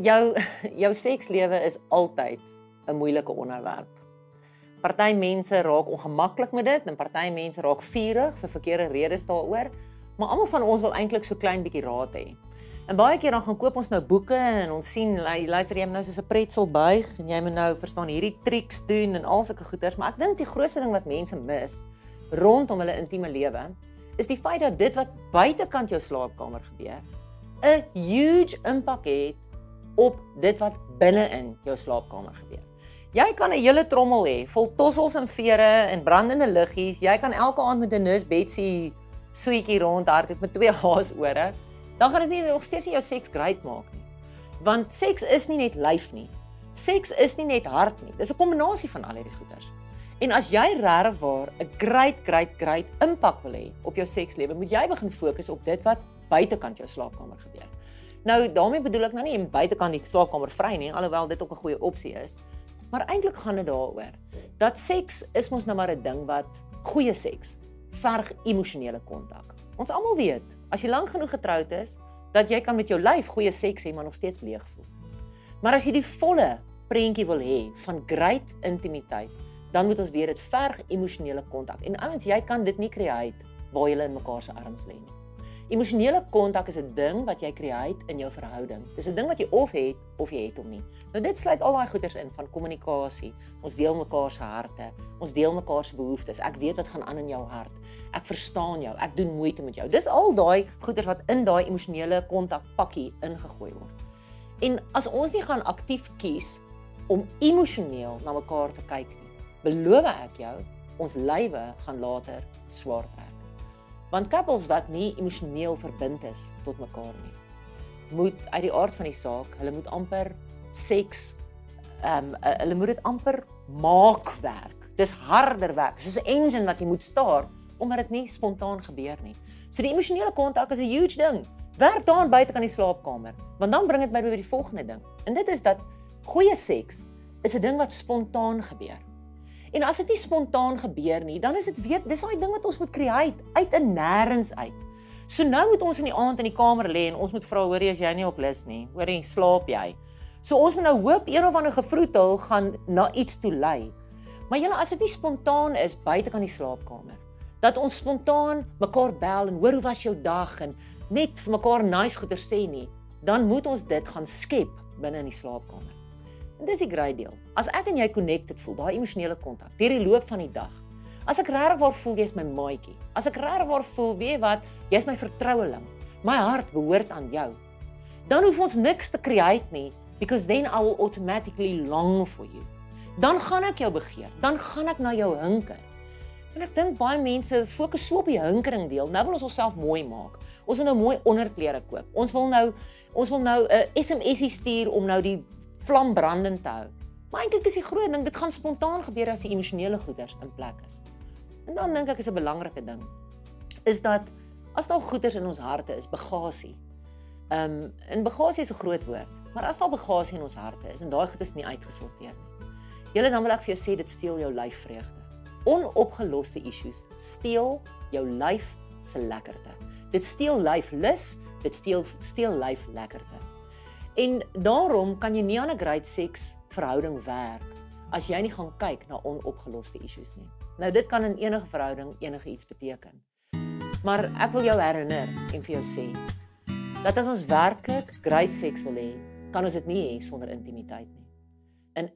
jou jou sekslewe is altyd 'n moeilike onderwerp. Party mense raak ongemaklik met dit en party mense raak vurig vir verkeerde redes daaroor, maar almal van ons wil eintlik so klein bietjie raad hê. En baie keer dan gaan koop ons nou boeke en ons sien luister jy nou soos 'n pretzel buig en jy moet nou verstaan hierdie triks doen en al sulke goeders, maar ek dink die grootste ding wat mense mis rondom hulle intieme lewe is die feit dat dit wat buitekant jou slaapkamer gebeur 'n huge impak het op dit wat binne in jou slaapkamer gebeur. Jy kan 'n hele trommel hê vol tossels en vere en brandende liggies. Jy kan elke aand met 'n nurse Betsy suetjie rondhardloop met twee haasore. Dan gaan dit nie nog steeds nie jou seks great maak nie. Want seks is nie net lyf nie. Seks is nie net hart nie. Dis 'n kombinasie van al hierdie goeders. En as jy regtig waar 'n great great great impak wil hê op jou sekslewe, moet jy begin fokus op dit wat buitekant jou slaapkamer gebeur. Nou daarmee bedoel ek nou nie om buitekant die slaapkamer vry nie, alhoewel dit ook 'n goeie opsie is. Maar eintlik gaan dit daaroor dat seks is mos nou maar 'n ding wat goeie seks verg emosionele kontak. Ons almal weet, as jy lank genoeg getroud is, dat jy kan met jou lyf goeie seks hê maar nog steeds leeg voel. Maar as jy die volle prentjie wil hê van great intimiteit, dan moet ons weet dit verg emosionele kontak. En ouens, jy kan dit nie create waar jy in mekaar se arms lê nie. Emosionele kontak is 'n ding wat jy create in jou verhouding. Dis 'n ding wat jy of het of jy het hom nie. Nou dit sluit al daai goeders in van kommunikasie. Ons deel mekaar se harte. Ons deel mekaar se behoeftes. Ek weet wat gaan aan in jou hart. Ek verstaan jou. Ek doen moeite met jou. Dis al daai goeders wat in daai emosionele kontak pakkie ingegooi word. En as ons nie gaan aktief kies om emosioneel na mekaar te kyk nie, beloof ek jou, ons lywe gaan later swaar trek. Want couples wat nie emosioneel verbind is tot mekaar nie, moet uit die aard van die saak, hulle moet amper seks ehm um, hulle moet dit amper maak werk. Dis harder werk, soos 'n engine wat jy moet staar omdat dit nie spontaan gebeur nie. So die emosionele kontak is 'n huge ding. Werk daan buite kan die slaapkamer, want dan bring dit my by die volgende ding. En dit is dat goeie seks is 'n ding wat spontaan gebeur. En as dit nie spontaan gebeur nie, dan is dit weet dis daai ding wat ons moet create uit 'n nêrens uit. So nou moet ons in die aand in die kamer lê en ons moet vra hoorie as jy nie op lus nie. Hoorie, slaap jy? So ons moet nou hoop een of ander gevroetel gaan na iets toe lei. Maar julle as dit nie spontaan is buite kan die slaapkamer. Dat ons spontaan mekaar bel en hoor hoe was jou dag en net vir mekaar nice goeie sê nie, dan moet ons dit gaan skep binne in die slaapkamer. Dis die great deel. As ek en jy connected voel, daai emosionele kontak deur die loop van die dag. As ek regtig waar voel jy's my maatjie. As ek regtig waar voel, weet wat, jy's my vertroueling. My hart behoort aan jou. Dan hoef ons niks te create nie because then I will automatically long for you. Dan gaan ek jou begeer. Dan gaan ek na jou hinker. En ek dink baie mense fokus so op die hinkering deel. Nou wil ons onsself mooi maak. Ons wil nou mooi onderklere koop. Ons wil nou ons wil nou 'n SMSie stuur om nou die vlam brandend te hou. Maar eintlik is die groot ding, dit gaan spontaan gebeur as die emosionele goeders in plek is. En dan dink ek is 'n belangrike ding is dat as daar goeders in ons harte is, bagasie. Ehm um, en bagasie is 'n groot woord, maar as daar bagasie in ons harte is en daai goed is nie uitgesorteer nie. Julle dan wil ek vir jou sê dit steel jou lyf vreugde. Onopgeloste issues steel jou lyf se lekkerte. Dit steel lyf lus, dit steel steel lyf lekkerte. En daarom kan jy nie aan 'n great sex verhouding werk as jy nie gaan kyk na onopgeloste issues nie. Nou dit kan in enige verhouding enige iets beteken. Maar ek wil jou herinner en vir jou sê dat as ons werklik great sex wil hê, kan ons dit nie hê sonder intimiteit nie. In